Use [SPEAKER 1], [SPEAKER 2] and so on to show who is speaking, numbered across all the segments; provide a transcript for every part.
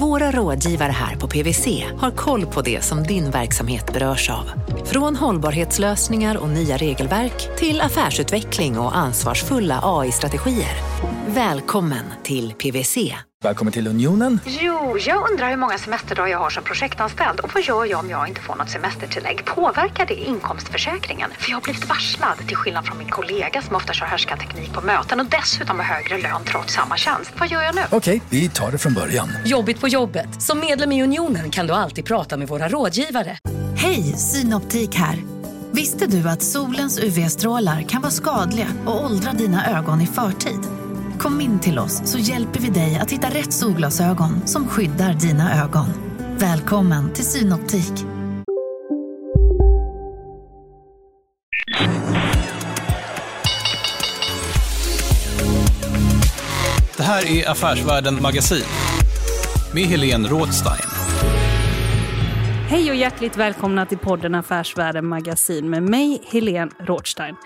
[SPEAKER 1] våra rådgivare här på PWC har koll på det som din verksamhet berörs av. Från hållbarhetslösningar och nya regelverk till affärsutveckling och ansvarsfulla AI-strategier. Välkommen till PWC.
[SPEAKER 2] Välkommen till Unionen.
[SPEAKER 3] Jo, jag undrar hur många semesterdagar jag har som projektanställd och vad gör jag om jag inte får något semestertillägg? Påverkar det inkomstförsäkringen? För jag har blivit varslad, till skillnad från min kollega som ofta kör härskarteknik på möten och dessutom har högre lön trots samma tjänst. Vad gör jag nu?
[SPEAKER 2] Okej, vi tar det från början.
[SPEAKER 4] Jobbigt på jobbet. Som medlem i Unionen kan du alltid prata med våra rådgivare.
[SPEAKER 5] Hej, Synoptik här. Visste du att solens UV-strålar kan vara skadliga och åldra dina ögon i förtid? Kom in till oss så hjälper vi dig att hitta rätt solglasögon som skyddar dina ögon. Välkommen till Synoptik.
[SPEAKER 6] Det här är Affärsvärlden Magasin med Helene Rådstein.
[SPEAKER 7] Hej och hjärtligt välkomna till podden Affärsvärlden Magasin med mig, Helene Rådstein.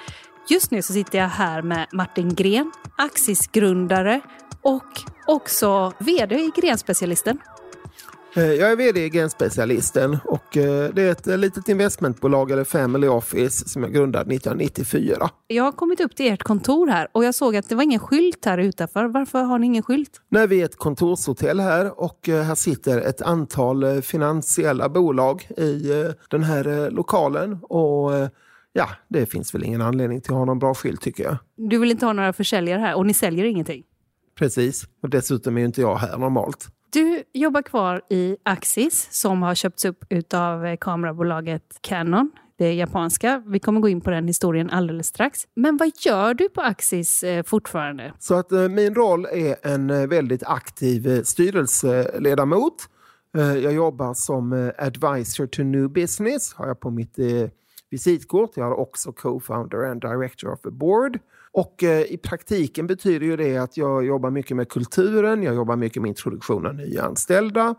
[SPEAKER 7] Just nu så sitter jag här med Martin Gren, Axis-grundare och också vd i Grenspecialisten.
[SPEAKER 8] Eh, Jag är vd i Genspecialisten och eh, det är ett litet investmentbolag eller family office som jag grundade 1994.
[SPEAKER 7] Jag har kommit upp till ert kontor här och jag såg att det var ingen skylt här utanför. Varför har ni ingen skylt?
[SPEAKER 8] När vi är ett kontorshotell här och eh, här sitter ett antal finansiella bolag i den här lokalen och ja, det finns väl ingen anledning till att ha någon bra skylt tycker jag.
[SPEAKER 7] Du vill inte ha några försäljare här och ni säljer ingenting.
[SPEAKER 8] Precis, och dessutom är ju inte jag här normalt.
[SPEAKER 7] Du jobbar kvar i Axis som har köpts upp av eh, kamerabolaget Canon. Det japanska. Vi kommer gå in på den historien alldeles strax. Men vad gör du på Axis eh, fortfarande?
[SPEAKER 8] Så att eh, min roll är en väldigt aktiv styrelseledamot. Jag jobbar som advisor to new business, har jag på mitt visitkort. Jag är också co-founder and director of the board. Och eh, i praktiken betyder ju det att jag jobbar mycket med kulturen, jag jobbar mycket med introduktion av nya anställda.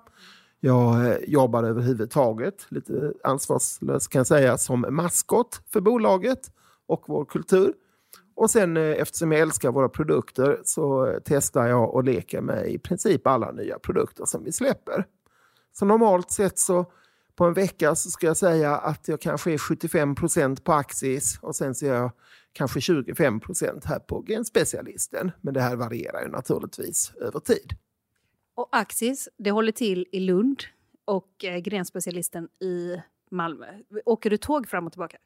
[SPEAKER 8] Jag eh, jobbar överhuvudtaget, lite ansvarslöst kan jag säga, som maskot för bolaget och vår kultur. Och sen eh, eftersom jag älskar våra produkter så eh, testar jag och leker med i princip alla nya produkter som vi släpper. Så normalt sett så på en vecka så ska jag säga att jag kanske är 75% på Axis och sen så är jag kanske 25% här på Genspecialisten. Men det här varierar ju naturligtvis över tid.
[SPEAKER 7] Och Axis, det håller till i Lund och eh, Grenspecialisten i Malmö. Åker du tåg fram och tillbaka?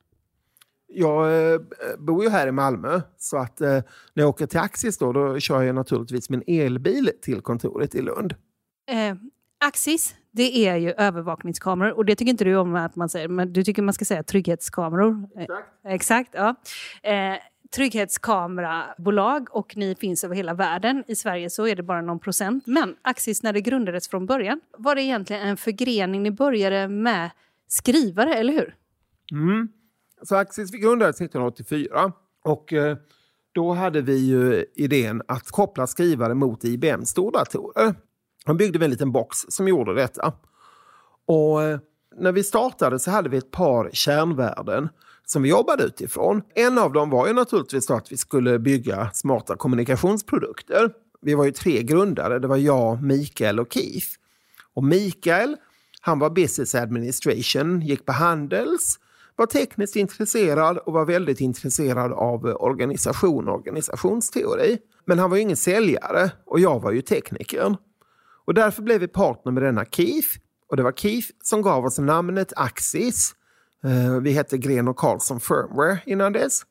[SPEAKER 8] Jag eh, bor ju här i Malmö så att eh, när jag åker till Axis då, då kör jag naturligtvis min elbil till kontoret i Lund.
[SPEAKER 7] Eh, Axis, det är ju övervakningskameror och det tycker inte du om att man säger, men du tycker man ska säga trygghetskameror. Exakt. Exakt, ja. Eh, trygghetskamerebolag och ni finns över hela världen. I Sverige så är det bara någon procent. Men Axis, när det grundades från början, var det egentligen en förgrening? Ni började med skrivare, eller hur?
[SPEAKER 8] Mm. Så Axis vi grundades 1984 och eh, då hade vi ju idén att koppla skrivare mot IBM stordatorer. Han byggde vi en liten box som gjorde detta. Och eh, när vi startade så hade vi ett par kärnvärden som vi jobbade utifrån. En av dem var ju naturligtvis att vi skulle bygga smarta kommunikationsprodukter. Vi var ju tre grundare, det var jag, Mikael och Keith. Och Mikael, han var business administration, gick på Handels, var tekniskt intresserad och var väldigt intresserad av eh, organisation och organisationsteori. Men han var ju ingen säljare och jag var ju teknikern. Och därför blev vi partner med denna Keith. Och det var Keith som gav oss namnet Axis. Eh, vi hette Gren och Karlsson Firmware innan dess.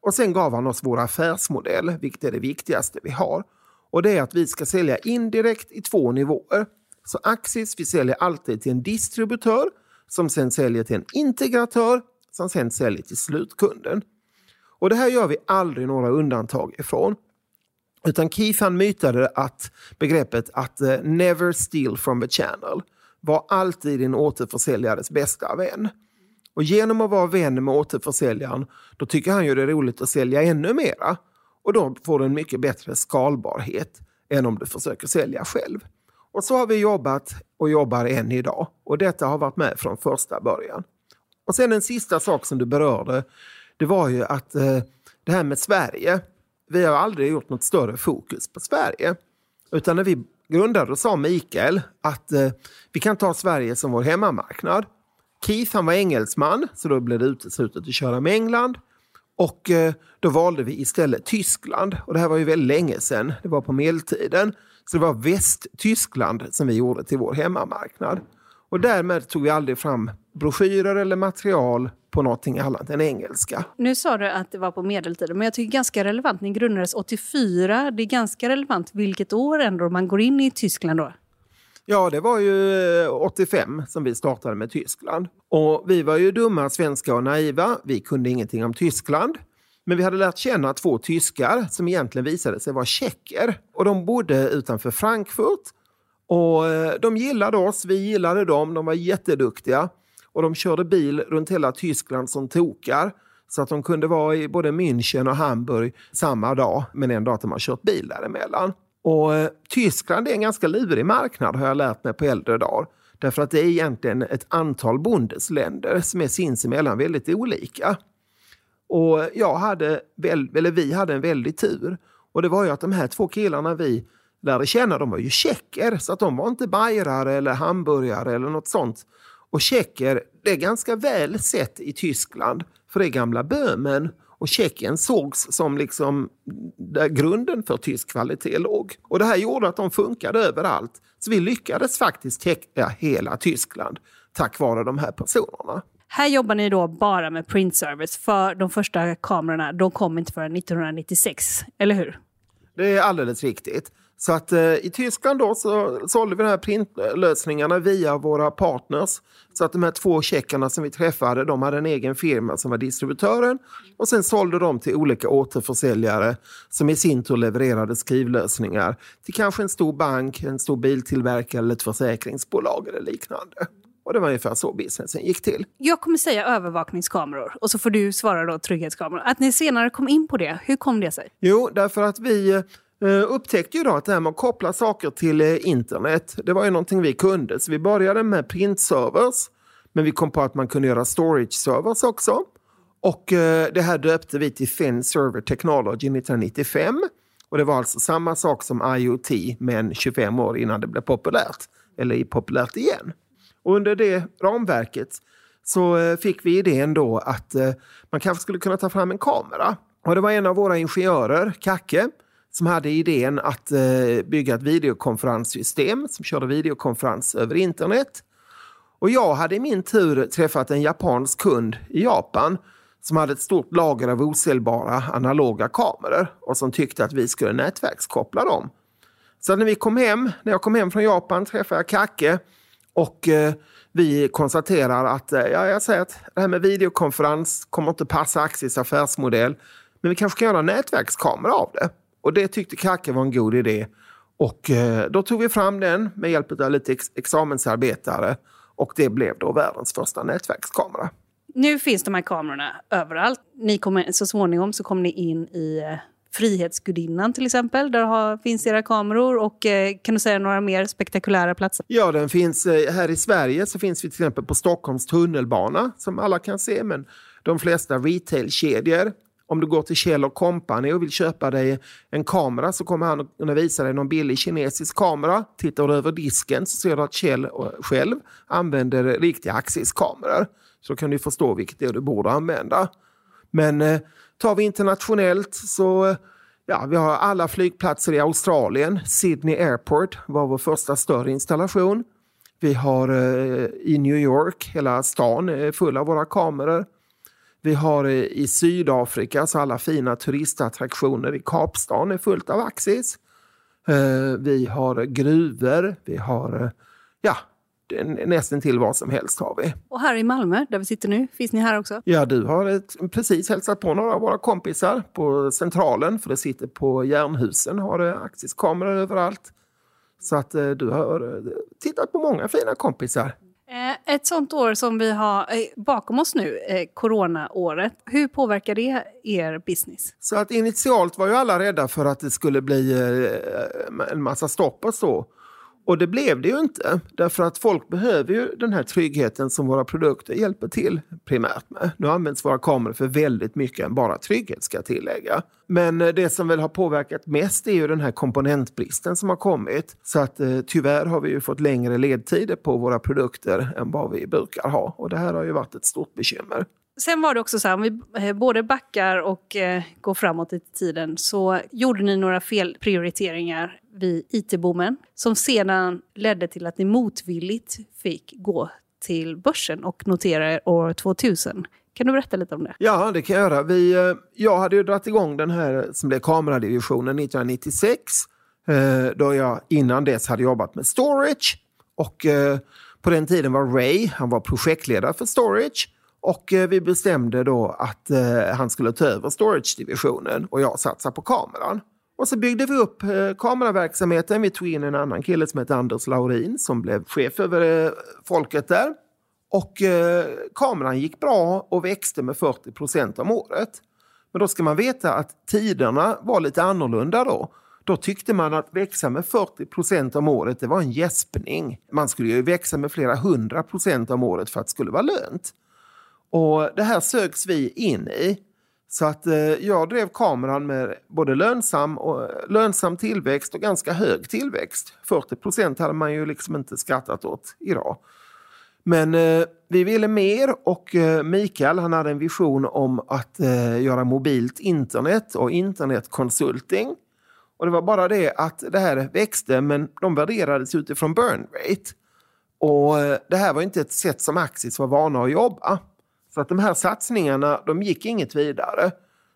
[SPEAKER 8] Och sen gav han oss vår affärsmodell, vilket är det viktigaste vi har. Och det är att vi ska sälja indirekt i två nivåer. Så Axis, vi säljer alltid till en distributör som sen säljer till en integratör som sen säljer till slutkunden. Och det här gör vi aldrig några undantag ifrån. Utan Keith han mytade att begreppet att uh, never steal from the channel var alltid en återförsäljares bästa vän. Och genom att vara vän med återförsäljaren då tycker han ju det är roligt att sälja ännu mera. Och då får du en mycket bättre skalbarhet än om du försöker sälja själv. Och så har vi jobbat och jobbar än idag. Och detta har varit med från första början. Och sen en sista sak som du berörde, det var ju att eh, det här med Sverige. Vi har aldrig gjort något större fokus på Sverige. Utan när vi grundade sa Mikael att eh, vi kan ta Sverige som vår hemmamarknad. Keith han var engelsman, så då blev det uteslutet att köra med England. Och eh, då valde vi istället Tyskland. Och det här var ju väldigt länge sedan, det var på medeltiden. Så det var Västtyskland som vi gjorde till vår hemmamarknad. Och därmed tog vi aldrig fram broschyrer eller material på någonting annat än engelska.
[SPEAKER 7] Nu sa du att det var på medeltiden, men jag tycker ganska relevant. Ni grundades 84. Det är ganska relevant vilket år ändå man går in i Tyskland då.
[SPEAKER 8] Ja, det var ju 85 eh, som vi startade med Tyskland. Och vi var ju dumma, svenska och naiva. Vi kunde ingenting om Tyskland. Men vi hade lärt känna två tyskar som egentligen visade sig vara tjecker. Och de bodde utanför Frankfurt. Och eh, de gillade oss, vi gillade dem, de var jätteduktiga. Och de körde bil runt hela Tyskland som tokar. Så att de kunde vara i både München och Hamburg samma dag, men en dag att de har kört bil däremellan. Och eh, Tyskland är en ganska lurig marknad har jag lärt mig på äldre dagar. Därför att det är egentligen ett antal bondesländer som är sinsemellan väldigt olika. Och jag hade, eller vi hade en väldig tur. Och det var ju att de här två killarna vi lärde känna, de var ju tjecker. Så att de var inte bajrare eller hamburgare eller något sånt. Och tjecker, det är ganska väl sett i Tyskland. För det är gamla Böhmen och Tjeckien sågs som liksom där grunden för tysk kvalitet låg. Och det här gjorde att de funkade överallt. Så vi lyckades faktiskt täcka hela Tyskland tack vare de här personerna.
[SPEAKER 7] Här jobbar ni då bara med print service för de första kamerorna de kom inte förrän 1996, eller hur?
[SPEAKER 8] Det är alldeles riktigt. Så att eh, i Tyskland då så sålde vi de här printlösningarna via våra partners. Så att de här två tjeckerna som vi träffade, de hade en egen firma som var distributören. Och sen sålde de till olika återförsäljare som i sin tur levererade skrivlösningar till kanske en stor bank, en stor biltillverkare eller ett försäkringsbolag eller liknande. Och det var ungefär så businessen gick till.
[SPEAKER 7] Jag kommer säga övervakningskameror och så får du svara då trygghetskameror. Att ni senare kom in på det, hur kom det sig?
[SPEAKER 8] Jo, därför att vi Eh, upptäckte ju då att det här med att koppla saker till eh, internet, det var ju någonting vi kunde. Så vi började med printservers, men vi kom på att man kunde göra storage-servers också. Och eh, det här döpte vi till Thin Server Technology 1995. Och det var alltså samma sak som IoT, men 25 år innan det blev populärt. Eller populärt igen. Och under det ramverket så fick vi idén då att man kanske skulle kunna ta fram en kamera. Och det var en av våra ingenjörer, Kacke, som hade idén att eh, bygga ett videokonferenssystem som körde videokonferens över internet. Och jag hade i min tur träffat en japansk kund i Japan som hade ett stort lager av osäljbara analoga kameror och som tyckte att vi skulle nätverkskoppla dem. Så när vi kom hem, när jag kom hem från Japan träffade jag Kacke och eh, vi konstaterar att, eh, ja, jag säger att det här med videokonferens kommer inte passa Axis affärsmodell, men vi kanske kan göra en nätverkskamera av det. Och det tyckte Kacke var en god idé. Och eh, då tog vi fram den med hjälp av lite ex examensarbetare och det blev då världens första nätverkskamera.
[SPEAKER 7] Nu finns de här kamerorna överallt. Ni kommer, så småningom så kommer ni in i eh, Frihetsgudinnan till exempel. Där har, finns era kameror. Och eh, Kan du säga några mer spektakulära platser?
[SPEAKER 8] Ja, den finns eh, här i Sverige så finns vi till exempel på Stockholms tunnelbana som alla kan se. Men de flesta retailkedjor om du går till Kjell Company och vill köpa dig en kamera så kommer han att visa dig någon billig kinesisk kamera. Tittar du över disken så ser du att Kjell själv använder riktiga Axis-kameror. Så kan du förstå vilket det är du borde använda. Men eh, tar vi internationellt så eh, ja, vi har alla flygplatser i Australien. Sydney Airport var vår första större installation. Vi har eh, i New York, hela stan är full av våra kameror. Vi har i Sydafrika så alla fina turistattraktioner i Kapstaden är fullt av Axis. Eh, vi har gruvor, vi har eh, ja, nästan till vad som helst har vi.
[SPEAKER 7] Och här i Malmö, där vi sitter nu, finns ni här också?
[SPEAKER 8] Ja, du har ett, precis hälsat på några av våra kompisar på Centralen, för det sitter på Järnhusen, har det Axis-kameror överallt. Så att eh, du har tittat på många fina kompisar.
[SPEAKER 7] Eh, ett sånt år som vi har eh, bakom oss nu, eh, coronaåret, hur påverkar det er business?
[SPEAKER 8] Så att initialt var ju alla rädda för att det skulle bli en massa stopp och så. Och det blev det ju inte, därför att folk behöver ju den här tryggheten som våra produkter hjälper till primärt med. Nu används våra kameror för väldigt mycket än bara trygghet ska jag tillägga. Men eh, det som väl har påverkat mest är ju den här komponentbristen som har kommit. Så att eh, tyvärr har vi ju fått längre ledtider på våra produkter än vad vi brukar ha. Och det här har ju varit ett stort bekymmer.
[SPEAKER 7] Sen var det också så här, om vi eh, både backar och eh, går framåt i tiden så gjorde ni några felprioriteringar vid IT-boomen som sedan ledde till att ni motvilligt fick gå till börsen och notera er år 2000. Kan du berätta lite om det?
[SPEAKER 8] Ja, det kan jag göra. Vi, eh, jag hade ju dragit igång den här eh, som blev kameradivisionen 1996. Eh, då jag innan dess hade jobbat med storage. Och på den tiden var Ray, han var projektledare för storage. Och vi bestämde då att han skulle ta över storage-divisionen och jag satsade på kameran. Och så byggde vi upp eh, kameraverksamheten. Vi tog in en annan kille som hette Anders Laurin som blev chef över eh, folket där. Och eh, kameran gick bra och växte med 40 procent om året. Men då ska man veta att tiderna var lite annorlunda då. Då tyckte man att växa med 40 procent om året, det var en gäspning. Man skulle ju växa med flera hundra procent om året för att det skulle vara lönt. Och det här sögs vi in i. Så att eh, jag drev kameran med både lönsam, och, eh, lönsam tillväxt och ganska hög tillväxt. 40 procent hade man ju liksom inte skattat åt idag. Men eh, vi ville mer och eh, Mikael han hade en vision om att eh, göra mobilt internet och internetkonsulting. Och det var bara det att det här växte men de värderades utifrån burn rate. Och eh, det här var inte ett sätt som Axis var vana att jobba. Så att de här satsningarna, de gick inget vidare.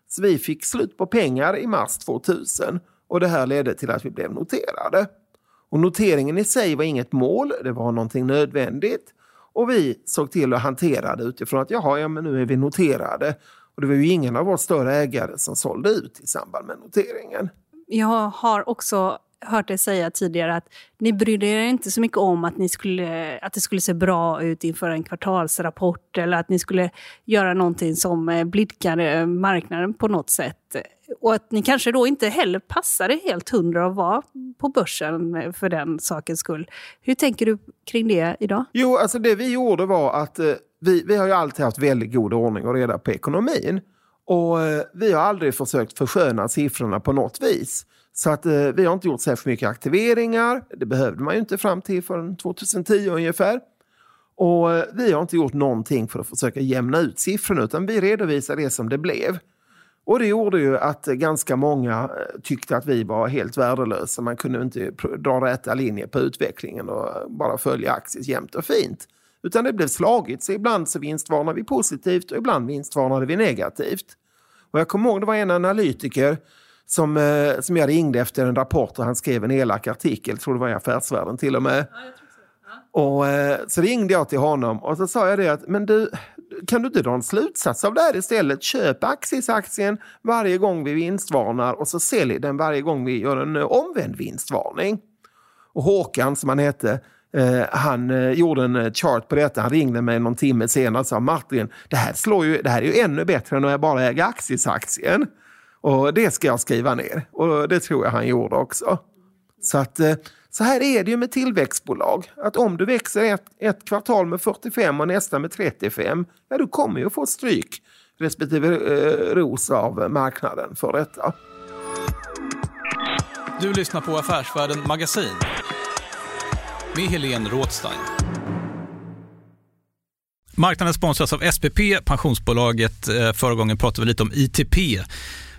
[SPEAKER 8] Så vi fick slut på pengar i mars 2000 och det här ledde till att vi blev noterade. Och noteringen i sig var inget mål, det var någonting nödvändigt. Och vi såg till att hantera det utifrån att jaha, ja men nu är vi noterade. Och det var ju ingen av våra större ägare som sålde ut i samband med noteringen.
[SPEAKER 7] Jag har också hört dig säga tidigare att ni brydde er inte så mycket om att, ni skulle, att det skulle se bra ut inför en kvartalsrapport eller att ni skulle göra någonting som eh, blidkade eh, marknaden på något sätt. Och att ni kanske då inte heller passade helt hundra att vara på börsen eh, för den sakens skull. Hur tänker du kring det idag?
[SPEAKER 8] Jo, alltså det vi gjorde var att vi, vi har ju alltid haft väldigt god ordning och reda på ekonomin. Och vi har aldrig försökt försköna siffrorna på något vis. Så att eh, vi har inte gjort särskilt mycket aktiveringar. Det behövde man ju inte fram till förrän 2010 ungefär. Och eh, vi har inte gjort någonting för att försöka jämna ut siffrorna utan vi redovisar det som det blev. Och det gjorde ju att eh, ganska många eh, tyckte att vi var helt värdelösa. Man kunde inte dra rätta linjer på utvecklingen och eh, bara följa aktier jämnt och fint. Utan det blev slagigt. Så ibland så vinstvarnade vi positivt och ibland vinstvarnade vi negativt. Och jag kommer ihåg det var en analytiker som, eh, som jag ringde efter en rapport och han skrev en elak artikel, tror det var i Affärsvärlden till och med. Ja, så. Och, eh, så ringde jag till honom och så sa jag det att men du, kan du inte dra en slutsats av det här istället? Köp Axis-aktien varje gång vi vinstvarnar och så sälj den varje gång vi gör en omvänd vinstvarning. Och Håkan, som han hette, eh, han eh, gjorde en eh, chart på detta. Han ringde mig någon timme senare och sa Martin, det här, slår ju, det här är ju ännu bättre än att jag bara äger Axis-aktien. Och det ska jag skriva ner. Och det tror jag han gjorde också. Så att eh, så här är det ju med tillväxtbolag. Att om du växer ett, ett kvartal med 45 och nästa med 35, ja du kommer ju få stryk respektive eh, ros av marknaden för detta.
[SPEAKER 6] Du lyssnar på Affärsvärlden Magasin med Helene Rådstein. Marknaden sponsras av SPP, pensionsbolaget. Eh, förra gången pratade vi lite om ITP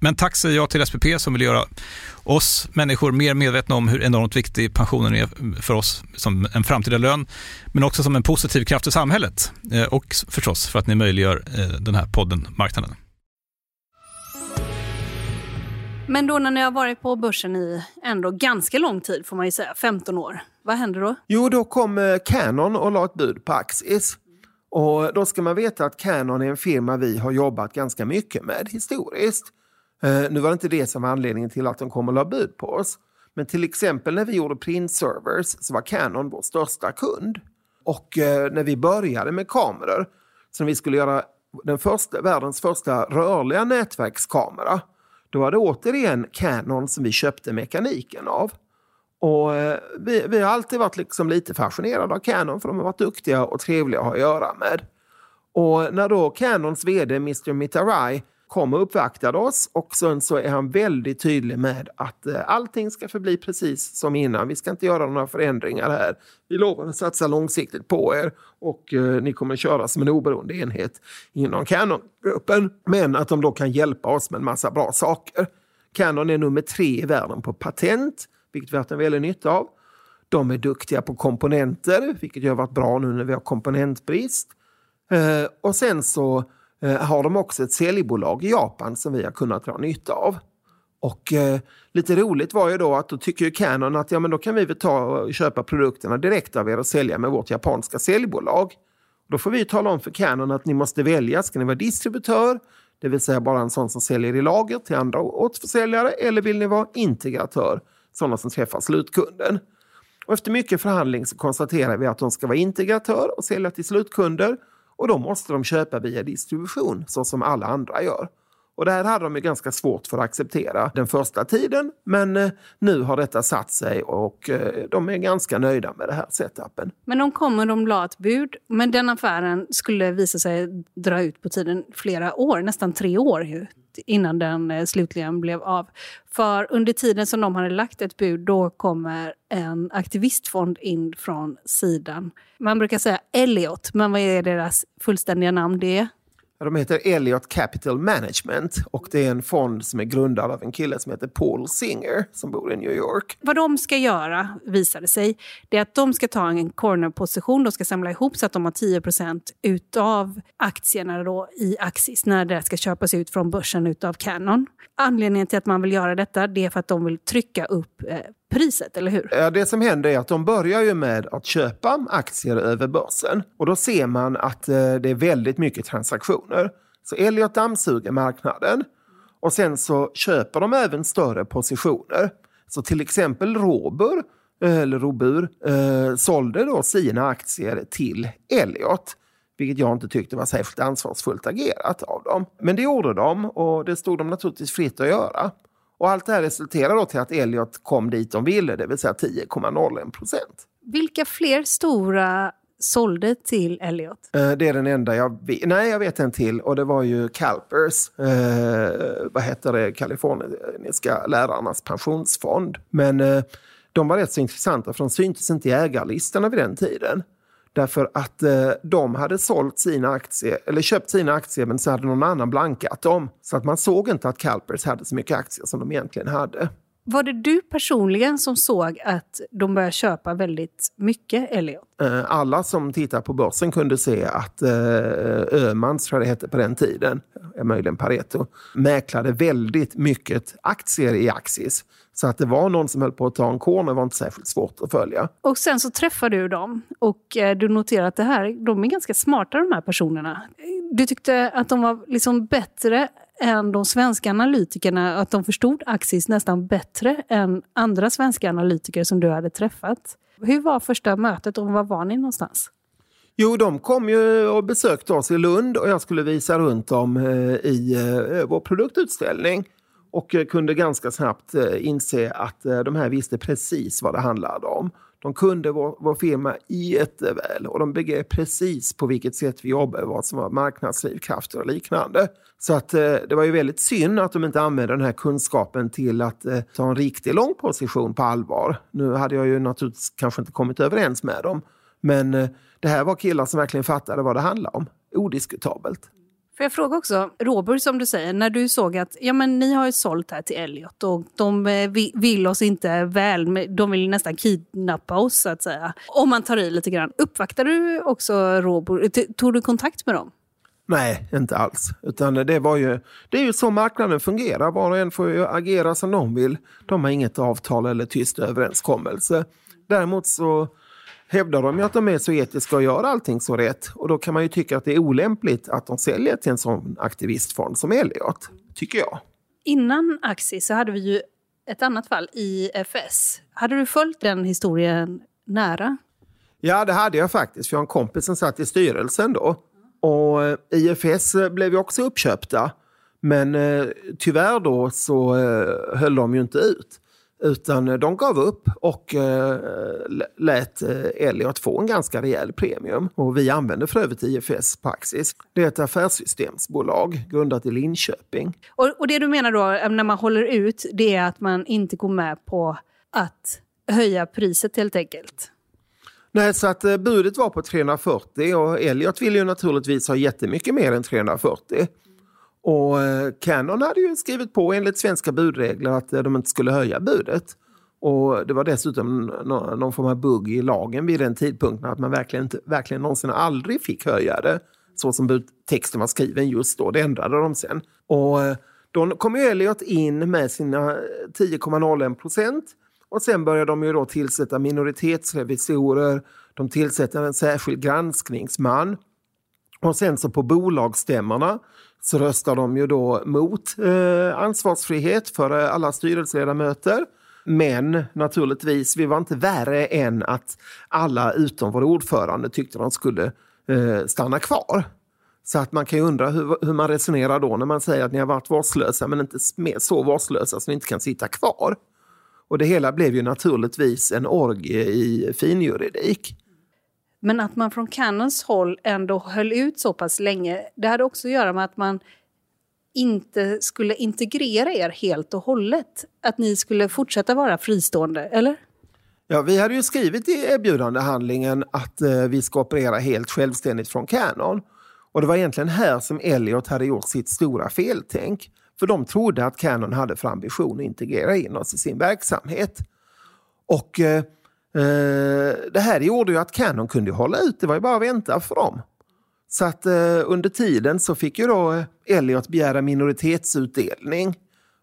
[SPEAKER 6] men tack säger jag till SPP som vill göra oss människor mer medvetna om hur enormt viktig pensionen är för oss som en framtida lön, men också som en positiv kraft i samhället eh, och förstås för att ni möjliggör eh, den här podden Marknaden.
[SPEAKER 7] Men då när ni har varit på börsen i ändå ganska lång tid, får man ju säga, 15 år, vad händer då?
[SPEAKER 8] Jo, då kom Canon och la ett bud på Axis. Och då ska man veta att Canon är en firma vi har jobbat ganska mycket med historiskt. Uh, nu var det inte det som var anledningen till att de kom och la bud på oss. Men till exempel när vi gjorde printservers så var Canon vår största kund. Och uh, när vi började med kameror, så när vi skulle göra den första, världens första rörliga nätverkskamera, då var det återigen Canon som vi köpte mekaniken av. Och uh, vi, vi, har alltid varit liksom lite fascinerade av Canon för de har varit duktiga och trevliga att ha att göra med. Och när då Canons vd Mr Mitarai kom och uppvaktade oss och sen så är han väldigt tydlig med att eh, allting ska förbli precis som innan. Vi ska inte göra några förändringar här. Vi lovar att satsa långsiktigt på er och eh, ni kommer att köra som en oberoende enhet inom Canon-gruppen. Men att de då kan hjälpa oss med en massa bra saker. Canon är nummer tre i världen på patent, vilket vi har haft en väldig nytta av. De är duktiga på komponenter, vilket har varit bra nu när vi har komponentbrist. Eh, och sen så Eh, har de också ett säljbolag i Japan som vi har kunnat dra nytta av. Och eh, lite roligt var ju då att då tycker ju Canon att ja, men då kan vi väl ta och köpa produkterna direkt av er och sälja med vårt japanska säljbolag. Då får vi tala om för Canon att ni måste välja, ska ni vara distributör, det vill säga bara en sån som säljer i lager till andra återförsäljare, eller vill ni vara integratör, sådana som träffar slutkunden. Och efter mycket förhandling så konstaterar vi att de ska vara integratör och sälja till slutkunder och då måste de köpa via distribution så som alla andra gör. Och det här hade de ju ganska svårt för att acceptera den första tiden men eh, nu har detta satt sig och eh, de är ganska nöjda med det här setupen.
[SPEAKER 7] Men de kommer, de la ett bud, men den affären skulle visa sig dra ut på tiden flera år, nästan tre år ju, innan den eh, slutligen blev av. För under tiden som de hade lagt ett bud, då kommer en aktivistfond in från sidan. Man brukar säga Elliot, men vad är deras fullständiga namn? Det
[SPEAKER 8] de heter Elliot Capital Management och det är en fond som är grundad av en kille som heter Paul Singer som bor i New York.
[SPEAKER 7] Vad de ska göra, visade sig, det är att de ska ta en cornerposition. De ska samla ihop så att de har 10 utav aktierna då i Axis när det ska köpas ut från börsen utav Canon. Anledningen till att man vill göra detta det är för att de vill trycka upp eh, priset, eller hur?
[SPEAKER 8] Ja, det som händer är att de börjar ju med att köpa aktier över börsen. Och då ser man att eh, det är väldigt mycket transaktioner. Så Elliot dammsuger marknaden. Och sen så köper de även större positioner. Så till exempel Robur, eh, eller Robur, eh, sålde då sina aktier till Elliot. Vilket jag inte tyckte var särskilt ansvarsfullt agerat av dem. Men det gjorde de och det stod de naturligtvis fritt att göra. Och allt det här resulterar då till att Elliot kom dit de ville, det vill säga 10,01 procent.
[SPEAKER 7] Vilka fler stora sålde till Elliot?
[SPEAKER 8] Eh, det är den enda jag vet. Nej, jag vet en till och det var ju Calpers, eh, vad heter det, kaliforniska lärarnas pensionsfond. Men eh, de var rätt så intressanta för de syntes inte i ägarlistorna vid den tiden. Därför att eh, de hade sålt sina aktier, eller köpt sina aktier men så hade någon annan blankat dem. Så att man såg inte att Calpers hade så mycket aktier som de egentligen hade.
[SPEAKER 7] Var det du personligen som såg att de började köpa väldigt mycket Elliot?
[SPEAKER 8] Eh, alla som tittar på börsen kunde se att eh, Öhmans, tror jag det hette på den tiden, möjligen Pareto, mäklade väldigt mycket aktier i Axis. Så att det var någon som höll på att ta en corner var inte särskilt svårt att följa.
[SPEAKER 7] Och sen så träffade du dem och eh, du noterar att det här, de är ganska smarta de här personerna. Du tyckte att de var liksom bättre än de svenska analytikerna, att de förstod Axis nästan bättre än andra svenska analytiker som du hade träffat. Hur var första mötet och var var ni någonstans?
[SPEAKER 8] Jo, de kom ju och besökte oss i Lund och jag skulle visa runt dem eh, i eh, vår produktutställning och eh, kunde ganska snabbt inse att de här visste precis vad det handlade om. De kunde vår, vår firma jätteväl och de begrep precis på vilket sätt vi jobbar, vad som var marknadsdrivkrafter och liknande. Så att eh, det var ju väldigt synd att de inte använde den här kunskapen till att eh, ta en riktig lång position på allvar. Nu hade jag ju naturligtvis kanske inte kommit överens med dem, men eh, det här var killar som verkligen fattade vad det handlade om. Odiskutabelt.
[SPEAKER 7] Får jag fråga också, Robert, som du säger, när du såg att ja, men ni har ju sålt här till Elliot och de eh, vill oss inte väl, de vill nästan kidnappa oss så att säga. Om man tar i lite grann. Uppvaktade du också Robert? Tog du kontakt med dem?
[SPEAKER 8] Nej, inte alls. Utan det, var ju, det är ju så marknaden fungerar. Var och en får ju agera som de vill. De har inget avtal eller tyst överenskommelse. Däremot så hävdar de ju att de är så etiska och gör allting så rätt. Och då kan man ju tycka att det är olämpligt att de säljer till en sån aktivistfond som Elliot, tycker jag.
[SPEAKER 7] Innan Axis så hade vi ju ett annat fall, IFS. Hade du följt den historien nära?
[SPEAKER 8] Ja, det hade jag faktiskt. För jag har en kompis som satt i styrelsen då. Och eh, IFS blev ju också uppköpta. Men eh, tyvärr då så eh, höll de ju inte ut. Utan de gav upp och eh, lät eh, Elliot få en ganska rejäl premium. Och vi använder för övrigt IFS Praxis. Det är ett affärssystemsbolag grundat i Linköping.
[SPEAKER 7] Och, och det du menar då när man håller ut, det är att man inte går med på att höja priset helt enkelt?
[SPEAKER 8] Nej, så att eh, budet var på 340 och Elliot ville ju naturligtvis ha jättemycket mer än 340. Och eh, Canon hade ju skrivit på enligt svenska budregler att eh, de inte skulle höja budet. Och det var dessutom någon form av bugg i lagen vid den tidpunkten att man verkligen, inte, verkligen någonsin aldrig fick höja det. Så som texten var skriven just då, det ändrade de sen. Och eh, då kom ju Elliot in med sina 10,01 procent. Och sen började de ju då tillsätta minoritetsrevisorer, de tillsätter en särskild granskningsman. Och sen så på bolagsstämmorna så röstar de ju då mot eh, ansvarsfrihet för eh, alla styrelseledamöter. Men naturligtvis, vi var inte värre än att alla utom vår ordförande tyckte de skulle eh, stanna kvar. Så att man kan ju undra hur, hur, man resonerar då när man säger att ni har varit vårdslösa men inte så vårdslösa så ni inte kan sitta kvar. Och det hela blev ju naturligtvis en orgie i finjuridik.
[SPEAKER 7] Men att man från Canons håll ändå höll ut så pass länge, det hade också att göra med att man inte skulle integrera er helt och hållet. Att ni skulle fortsätta vara fristående, eller?
[SPEAKER 8] Ja, vi hade ju skrivit i erbjudandehandlingen att eh, vi ska operera helt självständigt från Canon. Och det var egentligen här som Elliot hade gjort sitt stora feltänk. För de trodde att Canon hade för ambition att integrera in oss i sin verksamhet. Och eh, Eh, det här gjorde ju att Canon kunde hålla ut, det var ju bara att vänta för dem. Så att eh, under tiden så fick ju då eh, Elliot begära minoritetsutdelning.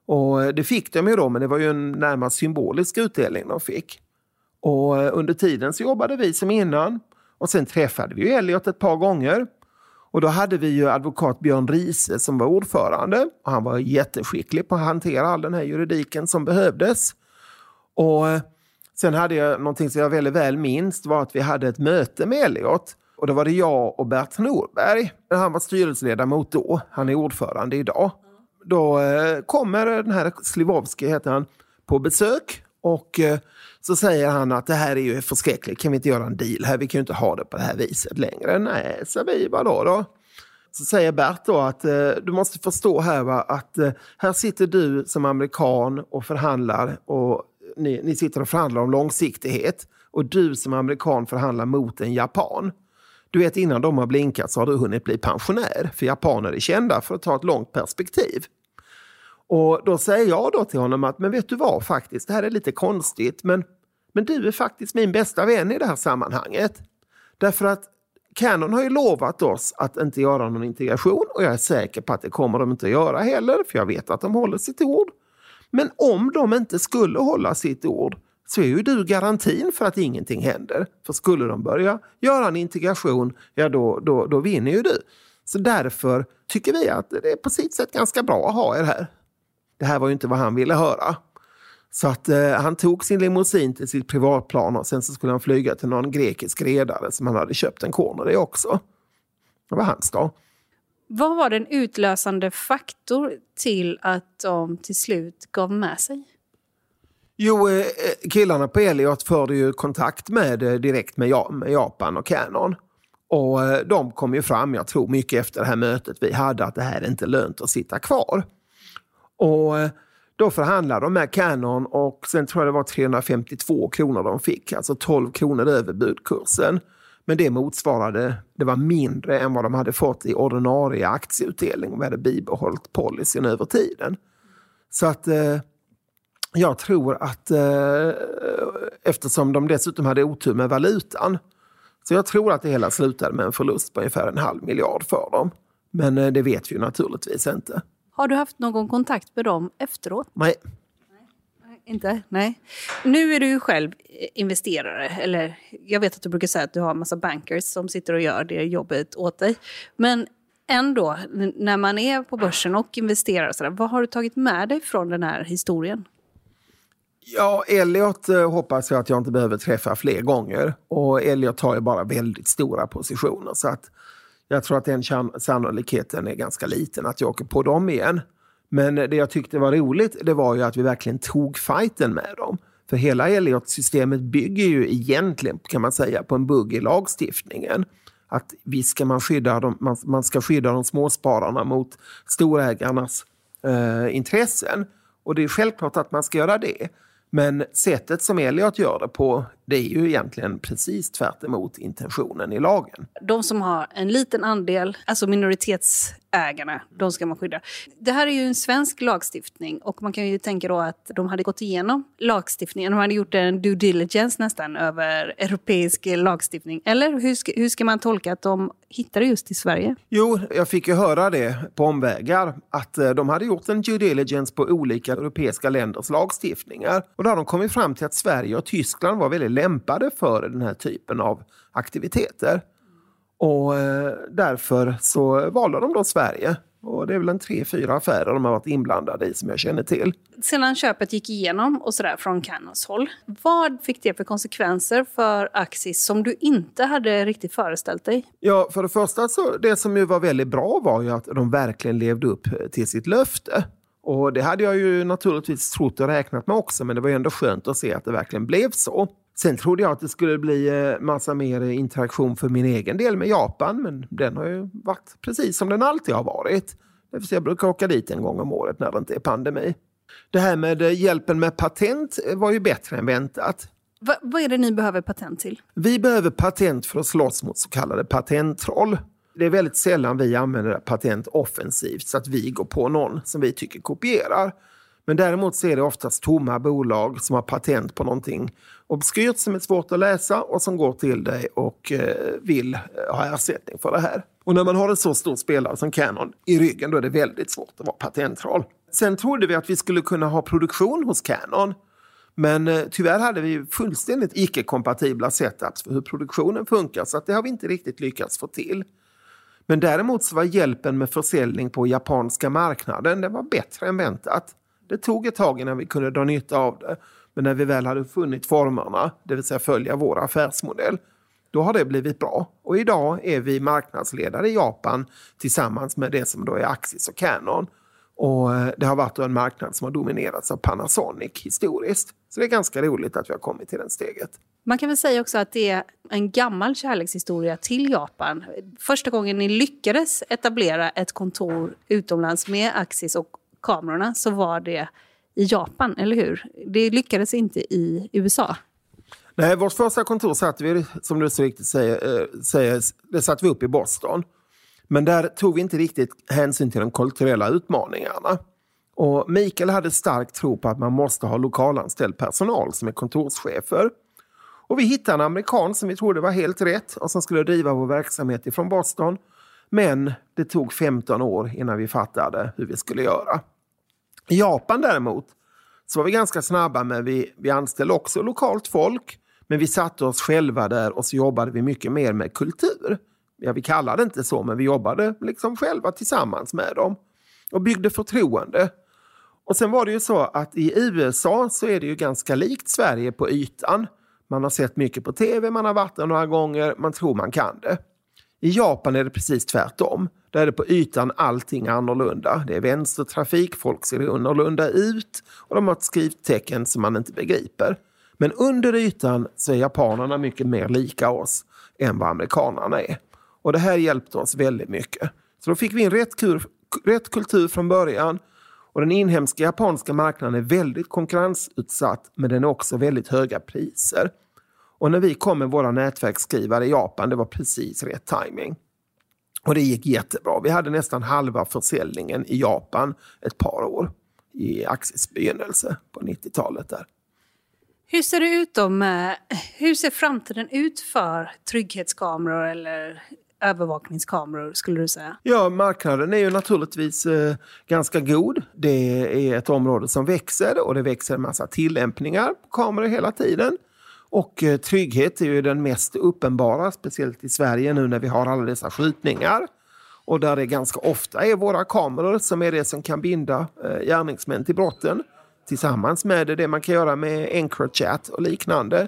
[SPEAKER 8] Och eh, det fick de ju då, men det var ju en närmast symbolisk utdelning de fick. Och under tiden så jobbade vi som innan. Och sen träffade vi ju Elliot ett par gånger. Och då hade vi ju advokat Björn Riese som var ordförande. Och han var jätteskicklig på att hantera all den här juridiken som behövdes. Och Sen hade jag någonting som jag väldigt väl minns, var att vi hade ett möte med Elliot. Och då var det jag och Bert Norberg. Han var styrelseledamot då, han är ordförande idag. Då eh, kommer den här Slivovski, heter han, på besök. Och eh, så säger han att det här är ju förskräckligt, kan vi inte göra en deal här? Vi kan ju inte ha det på det här viset längre. Nej, så vi, vadå då? Så säger Bert då att eh, du måste förstå här va, att eh, här sitter du som amerikan och förhandlar och ni, ni sitter och förhandlar om långsiktighet och du som amerikan förhandlar mot en japan. Du vet innan de har blinkat så har du hunnit bli pensionär, för japaner är kända för att ta ett långt perspektiv. Och då säger jag då till honom att, men vet du vad faktiskt, det här är lite konstigt, men, men du är faktiskt min bästa vän i det här sammanhanget. Därför att Canon har ju lovat oss att inte göra någon integration och jag är säker på att det kommer de inte att göra heller, för jag vet att de håller sitt ord. Men om de inte skulle hålla sitt ord så är ju du garantin för att ingenting händer. För skulle de börja göra en integration, ja då, då, då vinner ju du. Så därför tycker vi att det är på sitt sätt ganska bra att ha er här. Det här var ju inte vad han ville höra. Så att eh, han tog sin limousin till sitt privatplan och sen så skulle han flyga till någon grekisk redare som han hade köpt en corner i också. Det var hans dag.
[SPEAKER 7] Vad var den utlösande faktor till att de till slut gav med sig?
[SPEAKER 8] Jo, eh, eh, killarna på Elliot förde ju kontakt med eh, direkt med, Japan och Canon. Och de kom ju fram, jag tror mycket efter det här mötet vi hade, att det här är inte lönt att sitta kvar. Och då förhandlade de med Canon och sen tror jag det var 352 kronor de fick, alltså 12 kronor över budkursen. Men det motsvarade, det var mindre än vad de hade fått i ordinarie aktieutdelning och vi hade bibehållit policyn över tiden. Så att eh, jag tror att eh, eftersom de dessutom hade otur med valutan så jag tror att det hela slutade med en förlust på ungefär en halv miljard för dem. Men eh, det vet vi ju naturligtvis inte.
[SPEAKER 7] Har du haft någon kontakt med dem efteråt? Nej. Inte? Nej. Nu är du ju själv investerare. Eller jag vet att du brukar säga att du har en massa bankers som sitter och gör det jobbet åt dig. Men ändå, när man är på börsen och investerar, så där, vad har du tagit med dig från den här historien?
[SPEAKER 8] Ja, Elliot eh, hoppas jag att jag inte behöver träffa fler gånger. Och Elliot har ju bara väldigt stora positioner. Så att jag tror att den sannolikheten är ganska liten att jag åker på dem igen. Men det jag tyckte var roligt, det var ju att vi verkligen tog fighten med dem. För hela Elliot-systemet bygger ju egentligen, kan man säga, på en bugg i lagstiftningen. Att visst ska man skydda de, man, man ska skydda de småspararna mot storägarnas eh, intressen. Och det är självklart att man ska göra det. Men sättet som Elliot gör det på, det är ju egentligen precis tvärt intentionen i lagen.
[SPEAKER 7] De som har en liten andel, alltså minoritetsägarna, de ska man skydda. Det här är ju en svensk lagstiftning och man kan ju tänka då att de hade gått igenom lagstiftningen. De hade gjort en due diligence nästan över europeisk lagstiftning. Eller hur ska, hur ska man tolka att de hittade just till Sverige?
[SPEAKER 8] Jo, jag fick ju höra det på omvägar att eh, de hade gjort en due diligence på olika europeiska länders lagstiftningar. Och då har de kommit fram till att Sverige och Tyskland var väldigt lämpade för den här typen av aktiviteter. Och eh, därför så valde de då Sverige. Och det är väl en tre, fyra affärer de har varit inblandade i som jag känner till.
[SPEAKER 7] Sedan köpet gick igenom och sådär från Canons håll, vad fick det för konsekvenser för Axis som du inte hade riktigt föreställt dig?
[SPEAKER 8] Ja, för det första så det som ju var väldigt bra var ju att de verkligen levde upp till sitt löfte. Och det hade jag ju naturligtvis trott och räknat med också, men det var ändå skönt att se att det verkligen blev så. Sen trodde jag att det skulle bli eh, massa mer interaktion för min egen del med Japan, men den har ju varit precis som den alltid har varit. Jag brukar åka dit en gång om året när det inte är pandemi. Det här med eh, hjälpen med patent var ju bättre än väntat.
[SPEAKER 7] Va, vad är det ni behöver patent till?
[SPEAKER 8] Vi behöver patent för att slåss mot så kallade patenttroll. Det är väldigt sällan vi använder patent offensivt så att vi går på någon som vi tycker kopierar. Men däremot så är det oftast tomma bolag som har patent på någonting obskyrt som är svårt att läsa och som går till dig och eh, vill eh, ha ersättning för det här. Och när man har en så stor spelare som Canon i ryggen då är det väldigt svårt att vara patentroll. Sen trodde vi att vi skulle kunna ha produktion hos Canon. Men eh, tyvärr hade vi fullständigt icke-kompatibla setups för hur produktionen funkar så att det har vi inte riktigt lyckats få till. Men däremot så var hjälpen med försäljning på japanska marknaden den var bättre än väntat. Det tog ett tag innan vi kunde dra nytta av det. Men när vi väl hade funnit formerna, det vill säga följa vår affärsmodell, då har det blivit bra. Och idag är vi marknadsledare i Japan tillsammans med det som då är Axis och Canon. Och eh, det har varit en marknad som har dominerats av Panasonic historiskt. Så det är ganska roligt att vi har kommit till det steget.
[SPEAKER 7] Man kan väl säga också att det är en gammal kärlekshistoria till Japan. Första gången ni lyckades etablera ett kontor utomlands med Axis och kamerorna så var det i Japan, eller hur? Det lyckades inte i USA.
[SPEAKER 8] Nej, vårt första kontor satt vi, som du så riktigt säger, eh, säger det satte vi upp i Boston. Men där tog vi inte riktigt hänsyn till de kulturella utmaningarna. Och Mikael hade stark tro på att man måste ha lokalanställd personal som är kontorschefer. Och vi hittade en amerikan som vi trodde var helt rätt och som skulle driva vår verksamhet ifrån Boston. Men det tog 15 år innan vi fattade hur vi skulle göra. I Japan däremot så var vi ganska snabba med vi, vi anställde också lokalt folk. Men vi satte oss själva där och så jobbade vi mycket mer med kultur. Ja, vi kallade det inte så, men vi jobbade liksom själva tillsammans med dem och byggde förtroende. Och sen var det ju så att i USA så är det ju ganska likt Sverige på ytan. Man har sett mycket på tv, man har varit där några gånger, man tror man kan det. I Japan är det precis tvärtom. Där är det på ytan allting annorlunda. Det är vänstertrafik, folk ser annorlunda ut och de har ett skrivtecken som man inte begriper. Men under ytan så är japanerna mycket mer lika oss än vad amerikanerna är. Och det här hjälpte oss väldigt mycket. Så då fick vi en rätt, kur, rätt kultur från början. Och den inhemska japanska marknaden är väldigt konkurrensutsatt men den är också väldigt höga priser. Och när vi kom med våra nätverksskrivare i Japan, det var precis rätt timing. Och det gick jättebra. Vi hade nästan halva försäljningen i Japan ett par år i Axis begynnelse på 90-talet. där.
[SPEAKER 7] Hur ser det ut då med, hur ser framtiden ut för trygghetskameror eller övervakningskameror skulle du säga?
[SPEAKER 8] Ja, marknaden är ju naturligtvis eh, ganska god. Det är ett område som växer och det växer en massa tillämpningar på kameror hela tiden. Och eh, trygghet är ju den mest uppenbara, speciellt i Sverige nu när vi har alla dessa skjutningar. Och där det ganska ofta är våra kameror som är det som kan binda eh, gärningsmän till brotten. Tillsammans med det man kan göra med Encrochat och liknande.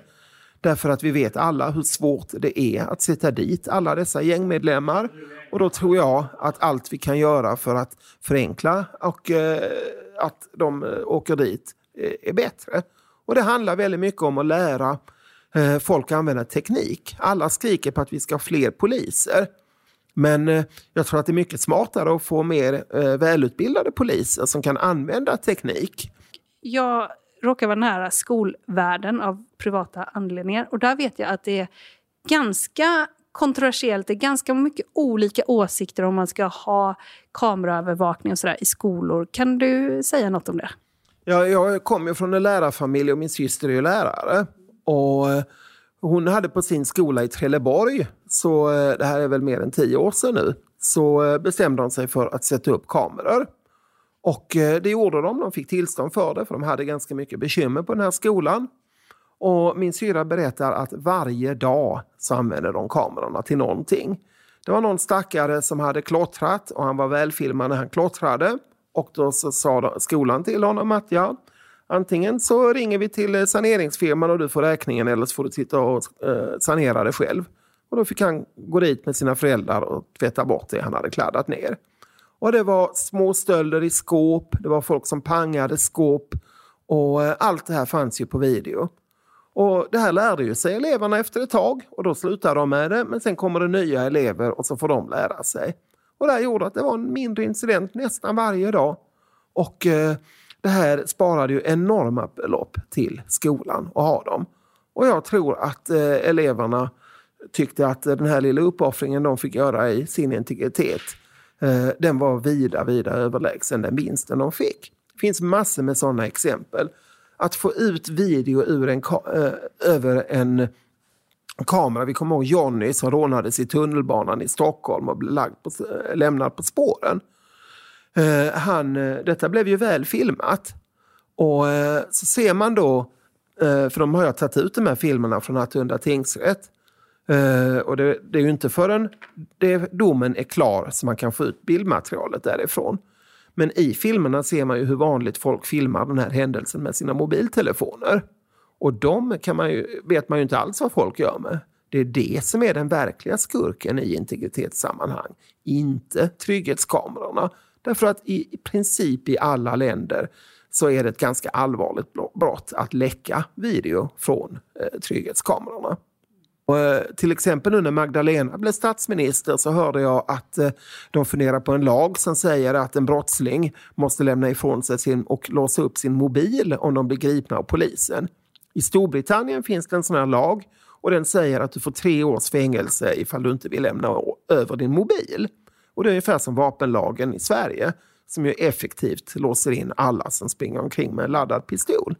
[SPEAKER 8] Därför att vi vet alla hur svårt det är att sätta dit alla dessa gängmedlemmar. Och då tror jag att allt vi kan göra för att förenkla och eh, att de eh, åker dit är bättre. Och det handlar väldigt mycket om att lära eh, folk att använda teknik. Alla skriker på att vi ska ha fler poliser. Men eh, jag tror att det är mycket smartare att få mer eh, välutbildade poliser som kan använda teknik.
[SPEAKER 7] Jag råkar vara nära skolvärlden av privata anledningar och där vet jag att det är ganska kontroversiellt. Det är ganska mycket olika åsikter om man ska ha kameraövervakning och sådär i skolor. Kan du säga något om det?
[SPEAKER 8] Ja, jag kommer från en lärarfamilj och min syster är lärare. Och eh, hon hade på sin skola i Trelleborg, så eh, det här är väl mer än tio år sedan nu, så eh, bestämde de sig för att sätta upp kameror. Och det gjorde de, de fick tillstånd för det för de hade ganska mycket bekymmer på den här skolan. Och min syra berättar att varje dag så använde de kamerorna till någonting. Det var någon stackare som hade klottrat och han var välfilmad när han klottrade. Och då så sa skolan till honom att ja, antingen så ringer vi till eh, saneringsfirman och du får räkningen eller så får du sitta och eh, sanera det själv. Och då fick han gå dit med sina föräldrar och tvätta bort det han hade kladdat ner. Och det var små stölder i skåp, det var folk som pangade skåp och eh, allt det här fanns ju på video. Och Det här lärde ju sig eleverna efter ett tag och då slutar de med det men sen kommer det nya elever och så får de lära sig. Och det här gjorde att det var en mindre incident nästan varje dag. Och eh, det här sparade ju enorma belopp till skolan att ha dem. Och jag tror att eh, eleverna tyckte att den här lilla uppoffringen de fick göra i sin integritet, eh, den var vida, vida överlägsen den vinsten de fick. Det finns massor med sådana exempel. Att få ut video ur en, eh, över en kamera. Vi kommer ihåg Johnny som rånades i tunnelbanan i Stockholm och blev lagd på, lämnad på spåren. Eh, han, eh, detta blev ju väl filmat. Och eh, så ser man då, för de har jag tagit ut de här filmerna från Attunda tingsrätt. och det, det, är ju inte förrän det, domen är klar som man kan få ut bildmaterialet därifrån. Men i filmerna ser man ju hur vanligt folk filmar den här händelsen med sina mobiltelefoner. Och de kan man ju, vet man ju inte alls vad folk gör med. Det är det som är den verkliga skurken i integritetssammanhang, inte trygghetskamerorna. Därför att i, i princip i alla länder så är det ett ganska allvarligt brott att läcka video från eh, trygghetskamerorna. Och, eh, till exempel nu när Magdalena blev statsminister så hörde jag att eh, de funderar på en lag som säger att en brottsling måste lämna ifrån sig sin och låsa upp sin mobil om de blir gripna av polisen. I Storbritannien finns det en sån här lag och den säger att du får tre års fängelse ifall du inte vill lämna över din mobil. Och det är ungefär som vapenlagen i Sverige. som ju effektivt låser in alla som springer omkring med en laddad pistol.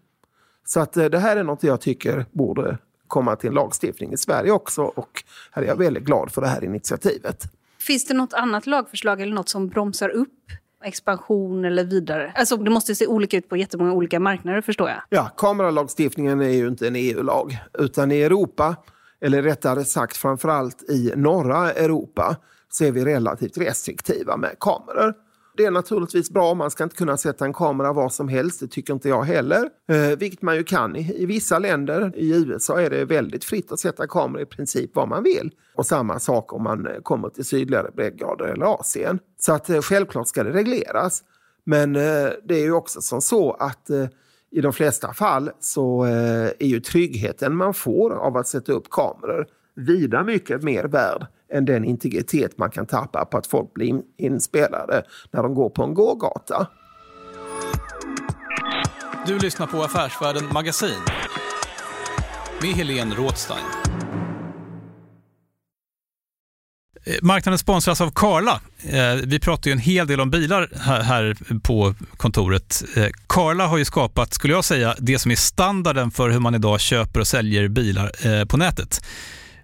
[SPEAKER 8] Så att eh, det här är något jag tycker borde komma till en lagstiftning i Sverige också och här är jag väldigt glad för det här initiativet.
[SPEAKER 7] Finns det något annat lagförslag eller något som bromsar upp expansion eller vidare? Alltså det måste se olika ut på jättemånga olika marknader förstår jag.
[SPEAKER 8] Ja, kameralagstiftningen är ju inte en EU-lag utan i Europa, eller rättare sagt framförallt i norra Europa, så är vi relativt restriktiva med kameror. Det är naturligtvis bra, man ska inte kunna sätta en kamera var som helst, det tycker inte jag heller. Eh, vilket man ju kan i, i vissa länder. I USA är det väldigt fritt att sätta kameror i princip var man vill. Och samma sak om man eh, kommer till sydligare breddgrader eller Asien. Så att eh, självklart ska det regleras. Men eh, det är ju också som så att eh, i de flesta fall så eh, är ju tryggheten man får av att sätta upp kameror vida mycket mer värd än den integritet man kan tappa på att folk blir inspelade när de går på en gågata.
[SPEAKER 6] Du lyssnar på Affärsvärlden Magasin med Helene Rådstein. Eh, marknaden sponsras av Karla. Eh, vi pratar ju en hel del om bilar här på kontoret. Eh, Karla har ju skapat, skulle jag säga, det som är standarden för hur man idag köper och säljer bilar på nätet.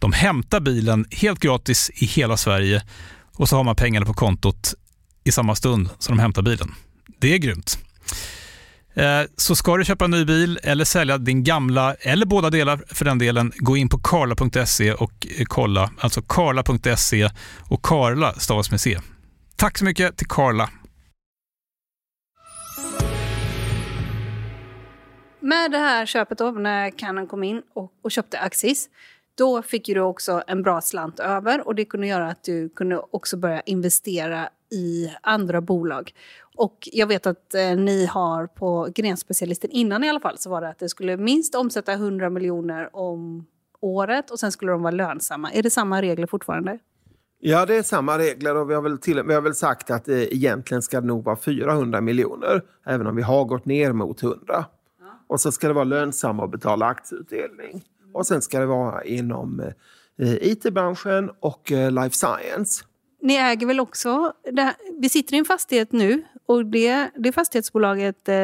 [SPEAKER 6] de hämtar bilen helt gratis i hela Sverige och så har man pengarna på kontot i samma stund som de hämtar bilen. Det är grymt. Eh, så ska du köpa en ny bil eller sälja din gamla, eller båda delar för den delen, gå in på karla.se och eh, kolla. Alltså karla.se och Karla stavas med C. Tack så mycket till Karla.
[SPEAKER 7] Med det här köpet då, när Canon kom in och, och köpte Axis, då fick du också en bra slant över och det kunde göra att du kunde också börja investera i andra bolag. Och jag vet att eh, ni har på Grenspecialisten innan i alla fall så var det att det skulle minst omsätta 100 miljoner om året och sen skulle de vara lönsamma. Är det samma regler fortfarande?
[SPEAKER 8] Ja, det är samma regler och vi har väl, till, vi har väl sagt att det egentligen ska det nog vara 400 miljoner, även om vi har gått ner mot 100. Ja. Och så ska det vara lönsamma att betala aktieutdelning. Och sen ska det vara inom eh, IT-branschen och eh, life science.
[SPEAKER 7] Ni äger väl också, det, vi sitter i en fastighet nu och det, det fastighetsbolaget, eh,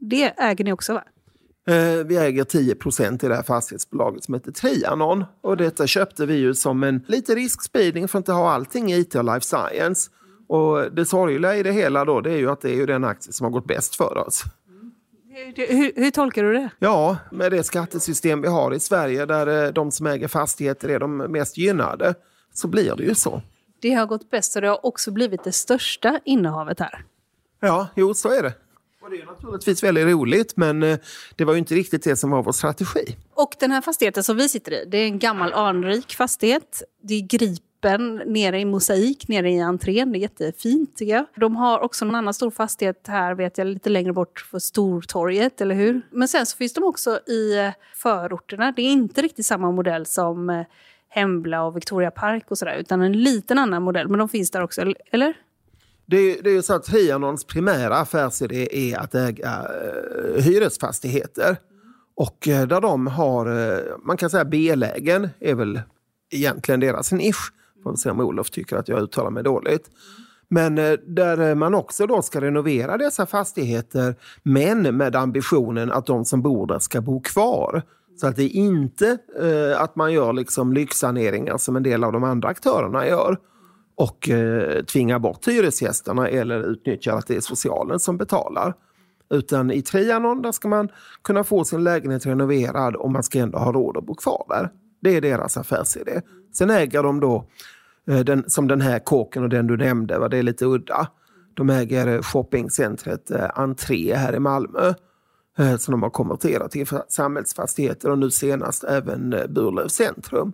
[SPEAKER 7] det äger ni också va?
[SPEAKER 8] Vi äger 10 procent i det här fastighetsbolaget som heter Trianon. Och detta köpte vi ju som en lite riskspridning för att inte ha allting i IT och life science. Och det sorgliga i det hela då, det är ju att det är ju den aktie som har gått bäst för oss.
[SPEAKER 7] Hur, hur, tolkar du det?
[SPEAKER 8] Ja, med det skattesystem vi har i Sverige där eh, de som äger fastigheter är de mest gynnade, så blir det ju så.
[SPEAKER 7] Det har gått bäst och det har också blivit det största innehavet här.
[SPEAKER 8] Ja, jo så är det. Och det är naturligtvis väldigt roligt, men eh, det var ju inte riktigt det som var vår strategi.
[SPEAKER 7] Och den här fastigheten som vi sitter i, det är en gammal anrik fastighet. Det är grip öppen nere i mosaik, nere i entrén. Det är jättefint tycker jag. De har också en annan stor fastighet här, vet jag, lite längre bort för Stortorget, eller hur? Men sen så finns de också i eh, förorterna. Det är inte riktigt samma modell som eh, Hembla och Victoria Park och sådär, utan en liten annan modell. Men de finns där också, eller?
[SPEAKER 8] Det är, det är ju så att Trianons primära affärsidé är att äga uh, hyresfastigheter. Och där de har, man kan säga B-lägen är väl egentligen deras nisch. Får se om Olof tycker att jag uttalar mig dåligt. Men eh, där man också då ska renovera dessa fastigheter men med ambitionen att de som bor där ska bo kvar. Så att det är inte eh, att man gör liksom lyxsaneringar som en del av de andra aktörerna gör och eh, tvingar bort hyresgästerna eller utnyttjar att det är socialen som betalar. Utan i Trianon där ska man kunna få sin lägenhet renoverad och man ska ändå ha råd att bo kvar där. Det är deras affärsidé. Sen äger de då, Eh, den, som den här kåken och den du nämnde, va? det är lite udda. De äger eh, shoppingcentret eh, Entré här i Malmö som de har konverterat till samhällsfastigheter och nu senast även Burlöv centrum.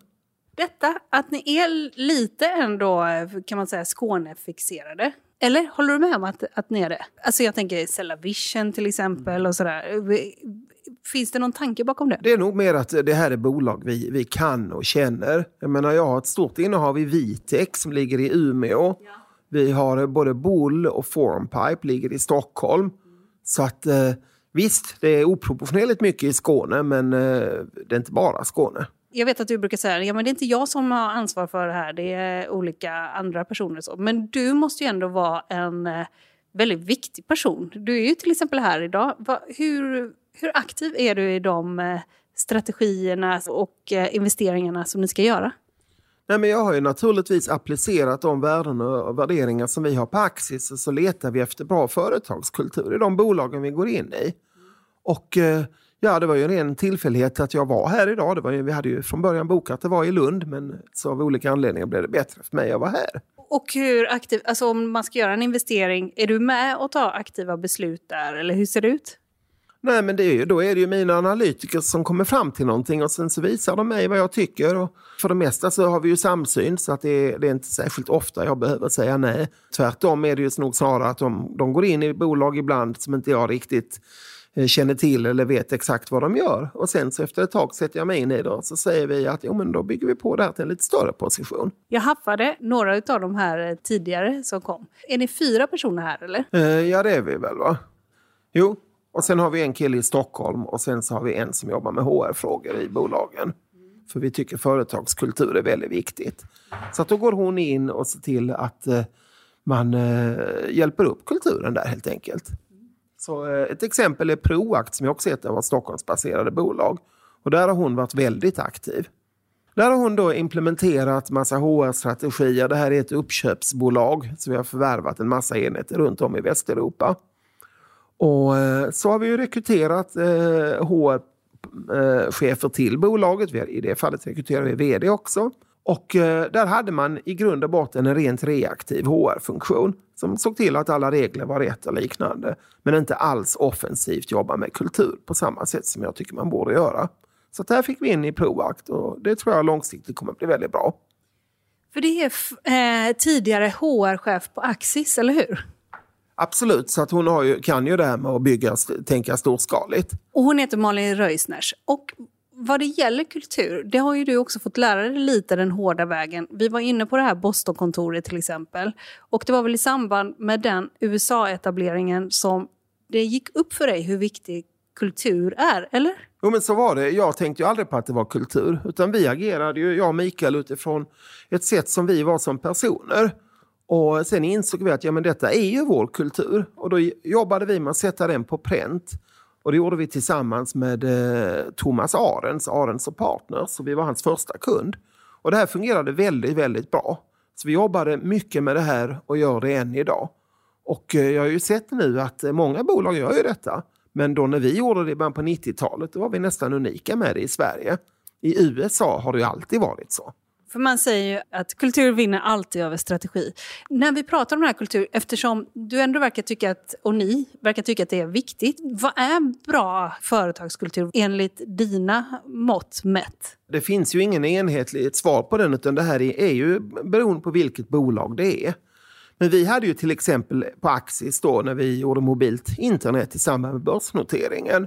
[SPEAKER 7] Detta att ni är lite ändå, kan man säga, Skånefixerade. Eller håller du med om att, att ni är det? Alltså jag tänker Cellavision till exempel och sådär. Finns det någon tanke bakom det?
[SPEAKER 8] Det är nog mer att det här är bolag vi, vi kan och känner. Jag menar, jag har ett stort innehav i Vitex som ligger i Umeå. Ja. Vi har både Bull och Formpipe ligger i Stockholm. Så att eh, visst, det är oproportionerligt mycket i Skåne, men eh, det är inte bara Skåne.
[SPEAKER 7] Jag vet att du brukar säga ja, men det är inte jag som har ansvar för det här, det är olika andra personer. Så. Men du måste ju ändå vara en eh, väldigt viktig person. Du är ju till exempel här idag. Hur, hur aktiv är du i de eh, strategierna och eh, investeringarna som ni ska göra?
[SPEAKER 8] Nej, men jag har ju naturligtvis applicerat de värden och värderingar som vi har på Axis och så letar vi efter bra företagskultur i de bolagen vi går in i. Och eh, ja, det var ju en ren tillfällighet att jag var här idag. Det var ju, vi hade ju från början bokat att det var i Lund men så av olika anledningar blev det bättre för mig att vara här.
[SPEAKER 7] Och hur aktiv, alltså om man ska göra en investering, är du med och tar aktiva beslut där eller hur ser det ut?
[SPEAKER 8] Nej, men det är ju, då är det ju mina analytiker som kommer fram till någonting och sen så visar de mig vad jag tycker. Och för det mesta så har vi ju samsyn så att det är, det är inte särskilt ofta jag behöver säga nej. Tvärtom är det ju nog snarare att de, de går in i bolag ibland som inte jag riktigt eh, känner till eller vet exakt vad de gör. Och sen så efter ett tag sätter jag mig in i det och så säger vi att jo, men då bygger vi på det här till en lite större position.
[SPEAKER 7] Jag haffade några av de här eh, tidigare som kom. Är ni fyra personer här eller?
[SPEAKER 8] Eh, ja, det är vi väl va? Jo, och sen har vi en kille i Stockholm och sen så har vi en som jobbar med HR-frågor i bolagen. För vi tycker företagskultur är väldigt viktigt. Så att då går hon in och ser till att eh, man eh, hjälper upp kulturen där helt enkelt. Så eh, ett exempel är Proact som jag också heter var Stockholmsbaserade bolag. Och där har hon varit väldigt aktiv. Där har hon då implementerat massa HR-strategier. Det här är ett uppköpsbolag så vi har förvärvat en massa enheter runt om i Västeuropa. Och eh, så har vi ju rekryterat eh, HR-chefer eh, till bolaget. I det fallet rekryterar vi vd också. Och eh, där hade man i grund och botten en rent reaktiv HR-funktion som såg till att alla regler var rätt och liknande. Men inte alls offensivt jobba med kultur på samma sätt som jag tycker man borde göra. Så där fick vi in i Proact och det tror jag långsiktigt kommer att bli väldigt bra.
[SPEAKER 7] För det är eh, tidigare HR-chef på Axis, eller hur?
[SPEAKER 8] Absolut, så att hon har ju, kan ju det här med att bygga, tänka storskaligt.
[SPEAKER 7] Och hon heter Malin Röisners. Och vad det gäller kultur, det har ju du också fått lära dig lite den hårda vägen. Vi var inne på det här Boston-kontoret till exempel. Och det var väl i samband med den USA-etableringen som det gick upp för dig hur viktig kultur är, eller?
[SPEAKER 8] Jo, men så var det. Jag tänkte ju aldrig på att det var kultur. Utan vi agerade ju, jag och Mikael, utifrån ett sätt som vi var som personer. Och sen insåg vi att ja, men detta är ju vår kultur och då jobbade vi med att sätta den på pränt. Och det gjorde vi tillsammans med eh, Thomas Arens, Arens och Partners, så vi var hans första kund. Och det här fungerade väldigt, väldigt bra. Så vi jobbade mycket med det här och gör det än idag. Och eh, jag har ju sett nu att eh, många bolag gör ju detta. Men då när vi gjorde det i början på 90-talet, då var vi nästan unika med det i Sverige. I USA har det ju alltid varit så.
[SPEAKER 7] För man säger ju att kultur vinner alltid över strategi. När vi pratar om den här kultur, eftersom du ändå verkar tycka att, och ni verkar tycka att det är viktigt. Vad är bra företagskultur enligt dina mått mätt?
[SPEAKER 8] Det finns ju ingen enhetligt svar på den utan det här är ju beroende på vilket bolag det är. Men vi hade ju till exempel på Axis då när vi gjorde mobilt internet i samband med börsnoteringen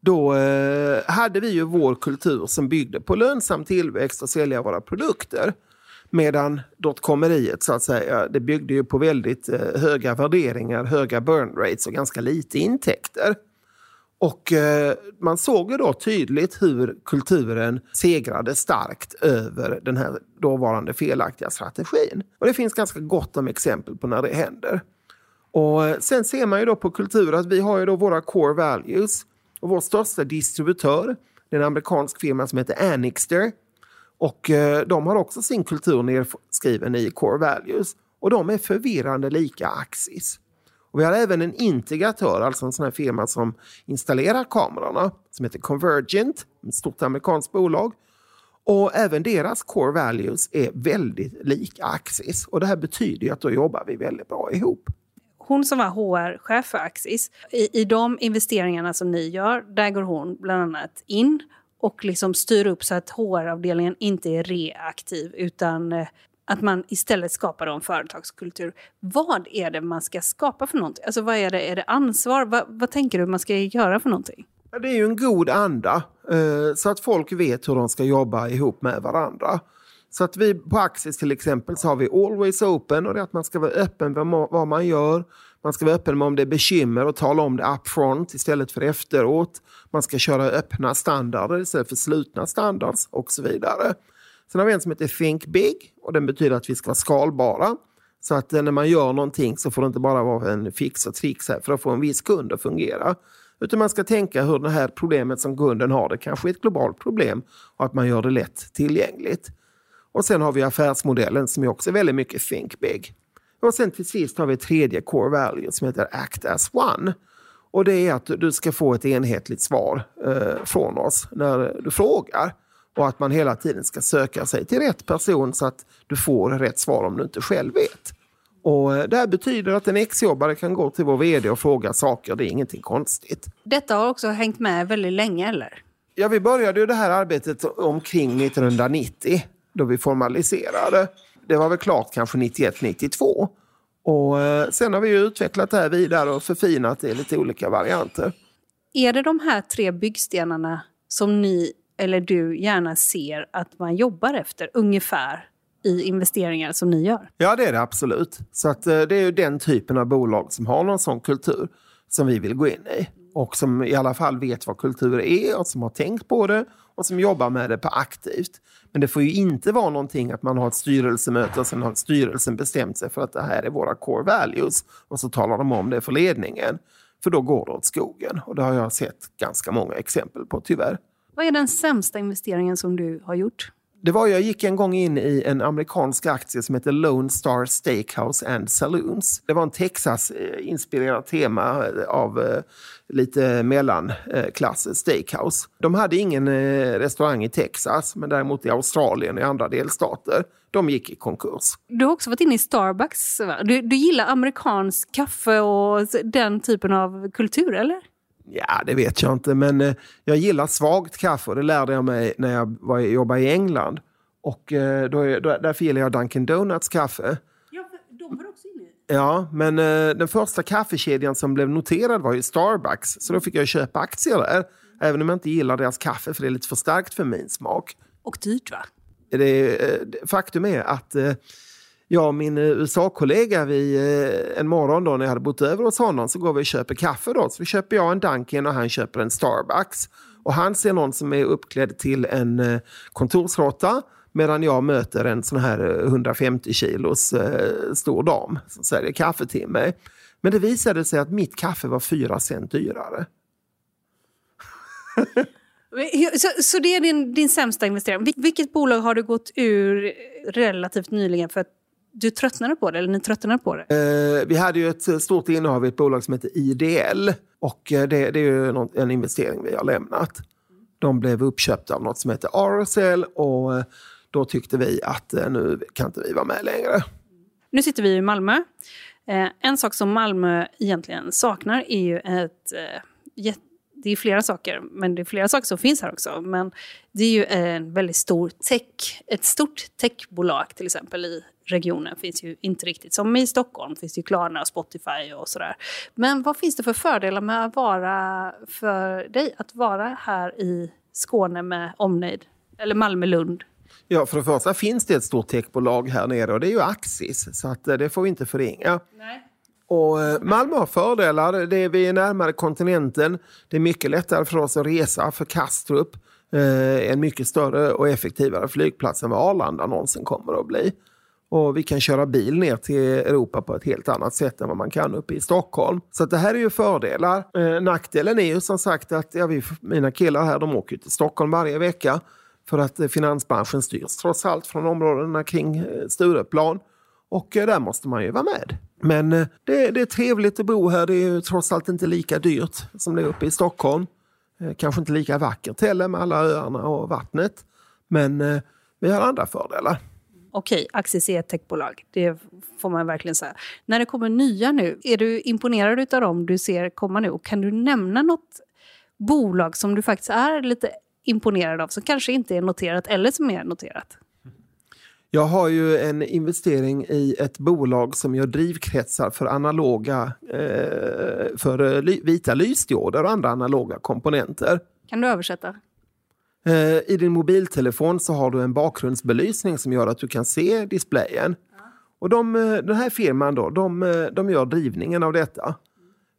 [SPEAKER 8] då eh, hade vi ju vår kultur som byggde på lönsam tillväxt och sälja våra produkter. Medan dotcomeriet så att säga, det byggde ju på väldigt eh, höga värderingar, höga burn rates och ganska lite intäkter. Och eh, man såg ju då tydligt hur kulturen segrade starkt över den här dåvarande felaktiga strategin. Och det finns ganska gott om exempel på när det händer. Och eh, sen ser man ju då på kultur att vi har ju då våra core values och vår största distributör det är en amerikansk firma som heter Annixter. Och eh, de har också sin kultur nedskriven i Core Values. Och de är förvirrande lika Axis. Och vi har även en integratör, alltså en sån här firma som installerar kamerorna, som heter Convergent, ett stort amerikanskt bolag. Och även deras core values är väldigt lika Axis. Och det här betyder ju att då jobbar vi väldigt bra ihop.
[SPEAKER 7] Hon som var HR-chef för Axis, i, i de investeringarna som ni gör, där går hon bland annat in och liksom styr upp så att HR-avdelningen inte är reaktiv utan eh, att man istället skapar en företagskultur. Vad är det man ska skapa för någonting? Alltså vad är det? Är det ansvar? Vad, vad tänker du man ska göra för någonting?
[SPEAKER 8] Det är ju en god anda eh, så att folk vet hur de ska jobba ihop med varandra. Så att vi på Axis till exempel så har vi Always Open och det är att man ska vara öppen med vad man gör. Man ska vara öppen med om det är bekymmer och tala om det upfront istället för efteråt. Man ska köra öppna standarder istället för slutna standards och så vidare. Sen har vi en som heter Think Big och den betyder att vi ska vara skalbara. Så att eh, när man gör någonting så får det inte bara vara en fix och trix här för att få en viss kund att fungera. Utan man ska tänka hur det här problemet som kunden har det kanske är ett globalt problem och att man gör det lätt tillgängligt. Och sen har vi affärsmodellen som är också väldigt mycket think big. Och sen till sist har vi ett tredje core value som heter act as one. Och det är att du ska få ett enhetligt svar eh, från oss när du frågar. Och att man hela tiden ska söka sig till rätt person så att du får rätt svar om du inte själv vet. Och eh, det här betyder att en exjobbare kan gå till vår vd och fråga saker, det är ingenting konstigt.
[SPEAKER 7] Detta har också hängt med väldigt länge, eller?
[SPEAKER 8] Ja, vi började ju det här arbetet omkring 1990 då vi formaliserade. Det var väl klart kanske 91-92. Och eh, sen har vi utvecklat det här vidare och förfinat det i lite olika varianter.
[SPEAKER 7] Är det de här tre byggstenarna som ni eller du gärna ser att man jobbar efter ungefär i investeringar som ni gör?
[SPEAKER 8] Ja, det är det absolut. Så att, eh, det är ju den typen av bolag som har någon sån kultur som vi vill gå in i. Och som i alla fall vet vad kultur är och som har tänkt på det och som jobbar med det på aktivt. Men det får ju inte vara någonting att man har ett styrelsemöte och sen har styrelsen bestämt sig för att det här är våra core values och så talar de om det för ledningen. För då går det åt skogen och det har jag sett ganska många exempel på tyvärr.
[SPEAKER 7] Vad är den sämsta investeringen som du har gjort?
[SPEAKER 8] Det var, jag gick en gång in i en amerikansk aktie som heter Lone Star Steakhouse and Saloons. Det var en Texas-inspirerad tema av eh, lite mellanklass steakhouse. De hade ingen eh, restaurang i Texas, men däremot i Australien och i andra delstater. De gick i konkurs.
[SPEAKER 7] Du har också varit inne i Starbucks. Du, du gillar amerikansk kaffe och den typen av kultur, eller?
[SPEAKER 8] Ja, det vet jag inte, men eh, jag gillar svagt kaffe och det lärde jag mig när jag var, jobbade i England. Och eh, då, då, därför gillar jag Dunkin Donuts kaffe.
[SPEAKER 7] Ja, de var också inne
[SPEAKER 8] Ja, men eh, den första kaffekedjan som blev noterad var ju Starbucks. Så då fick jag köpa aktier där. Även om jag inte gillar deras kaffe för det är lite för starkt för min smak.
[SPEAKER 7] Och dyrt va?
[SPEAKER 8] Det, eh, faktum är att eh, jag och min eh, USA-kollega vi, eh, en morgon då när jag hade bott över hos honom så går vi och köper kaffe då. Så köper jag en Dunkin och han köper en Starbucks. Och han ser någon som är uppklädd till en eh, kontorsråtta medan jag möter en sån här 150 kilos stor dam som säljer kaffe till mig. Men det visade sig att mitt kaffe var fyra cent dyrare.
[SPEAKER 7] Så, så det är din, din sämsta investering. Vilket bolag har du gått ur relativt nyligen för att du tröttnade på det, eller ni tröttnade på det?
[SPEAKER 8] Eh, vi hade ju ett stort innehav i ett bolag som heter IDL. Och eh, det, det är ju en investering vi har lämnat. De blev uppköpta av något som heter RSL och eh, då tyckte vi att eh, nu kan inte vi vara med längre.
[SPEAKER 7] Nu sitter vi i Malmö. Eh, en sak som Malmö egentligen saknar är ju ett eh, det är flera saker, men det är flera saker som finns här också. Men det är ju en väldigt stor tech, ett stort techbolag till exempel i regionen finns ju inte riktigt. Som i Stockholm finns det ju Klarna, och Spotify och sådär. Men vad finns det för fördelar med att vara för dig att vara här i Skåne med omnejd? Eller Malmö-Lund?
[SPEAKER 8] Ja, för det första finns det ett stort techbolag här nere och det är ju Axis, så att eh, det får vi inte förringa.
[SPEAKER 7] Nej.
[SPEAKER 8] Och eh, Malmö har fördelar. Det är, vi är närmare kontinenten. Det är mycket lättare för oss att resa för Kastrup. Eh, en mycket större och effektivare flygplats än vad Arlanda någonsin kommer att bli. Och vi kan köra bil ner till Europa på ett helt annat sätt än vad man kan uppe i Stockholm. Så det här är ju fördelar. Eh, nackdelen är ju som sagt att ja, vi, mina killar här de åker till Stockholm varje vecka. För att eh, finansbranschen styrs trots allt från områdena kring eh, Stureplan. Och eh, där måste man ju vara med. Men det, det, är trevligt att bo här. Det är ju trots allt inte lika dyrt som det är uppe i Stockholm. Kanske inte lika vackert heller med alla öarna och vattnet. Men vi har andra fördelar.
[SPEAKER 7] Okej, Axis är ett techbolag. Det får man verkligen säga. När det kommer nya nu, är du imponerad av dem du ser komma nu? Och kan du nämna något bolag som du faktiskt är lite imponerad av, som kanske inte är noterat eller som är noterat?
[SPEAKER 8] Jag har ju en investering i ett bolag som gör drivkretsar för analoga, eh, för eh, vita lysdioder och andra analoga komponenter.
[SPEAKER 7] Kan du översätta?
[SPEAKER 8] Eh, I din mobiltelefon så har du en bakgrundsbelysning som gör att du kan se displayen. Och de, den här firman då, de, de gör drivningen av detta.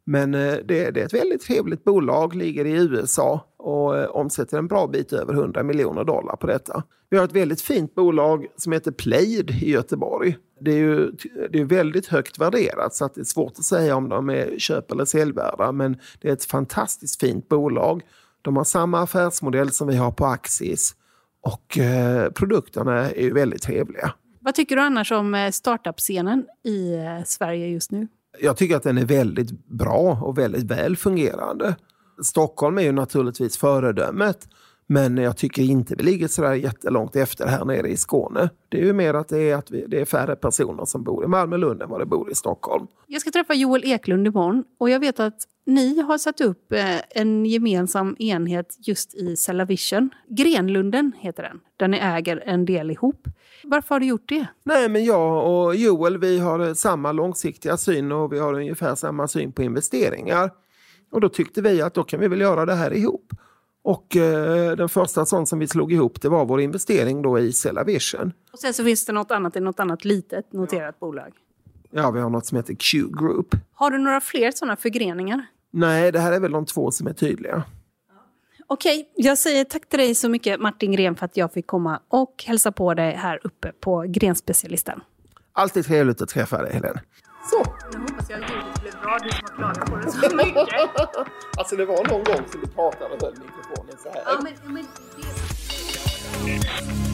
[SPEAKER 8] Men eh, det, det, är ett väldigt trevligt bolag, ligger i USA och eh, omsätter en bra bit över 100 miljoner dollar på detta. Vi har ett väldigt fint bolag som heter Plaid i Göteborg. Det är ju det är väldigt högt värderat så att det är svårt att säga om de är köp eller säljvärda. Men det är ett fantastiskt fint bolag. De har samma affärsmodell som vi har på Axis och eh, produkterna är ju väldigt trevliga.
[SPEAKER 7] Vad tycker du annars om eh, startup-scenen i Sverige just nu?
[SPEAKER 8] Jag tycker att den är väldigt bra och väldigt väl fungerande. Stockholm är ju naturligtvis föredömet. Men jag tycker inte vi ligger sådär jättelångt efter här nere i Skåne. Det är ju mer att det är, att vi, det är färre personer som bor i Malmö-Lund än vad det bor i Stockholm.
[SPEAKER 7] Jag ska träffa Joel Eklund imorgon och jag vet att ni har satt upp eh, en gemensam enhet just i Cellavision. Grenlunden heter den, där ni äger en del ihop. Varför har du gjort det?
[SPEAKER 8] Nej, men jag och Joel vi har samma långsiktiga syn och vi har ungefär samma syn på investeringar. Och då tyckte vi att då kan vi väl göra det här ihop. Och eh, den första sån som vi slog ihop det var vår investering då i Cellavision.
[SPEAKER 7] Och sen så finns det något annat i något annat litet noterat bolag.
[SPEAKER 8] Ja, vi har något som heter Q Group.
[SPEAKER 7] Har du några fler sådana förgreningar?
[SPEAKER 8] Nej, det här är väl de två som är tydliga.
[SPEAKER 7] Okej, jag säger tack till dig så mycket Martin Gren för att jag fick komma och hälsa på dig här uppe på Grenspecialisten.
[SPEAKER 8] Alltid trevligt att träffa dig, Helene. Så.
[SPEAKER 7] Nu hoppas jag ljudet blev bra, du som har klagat på det så mycket.
[SPEAKER 8] alltså det var någon gång som vi pratade och höll mikrofonen så här.
[SPEAKER 7] Ja, men, men det...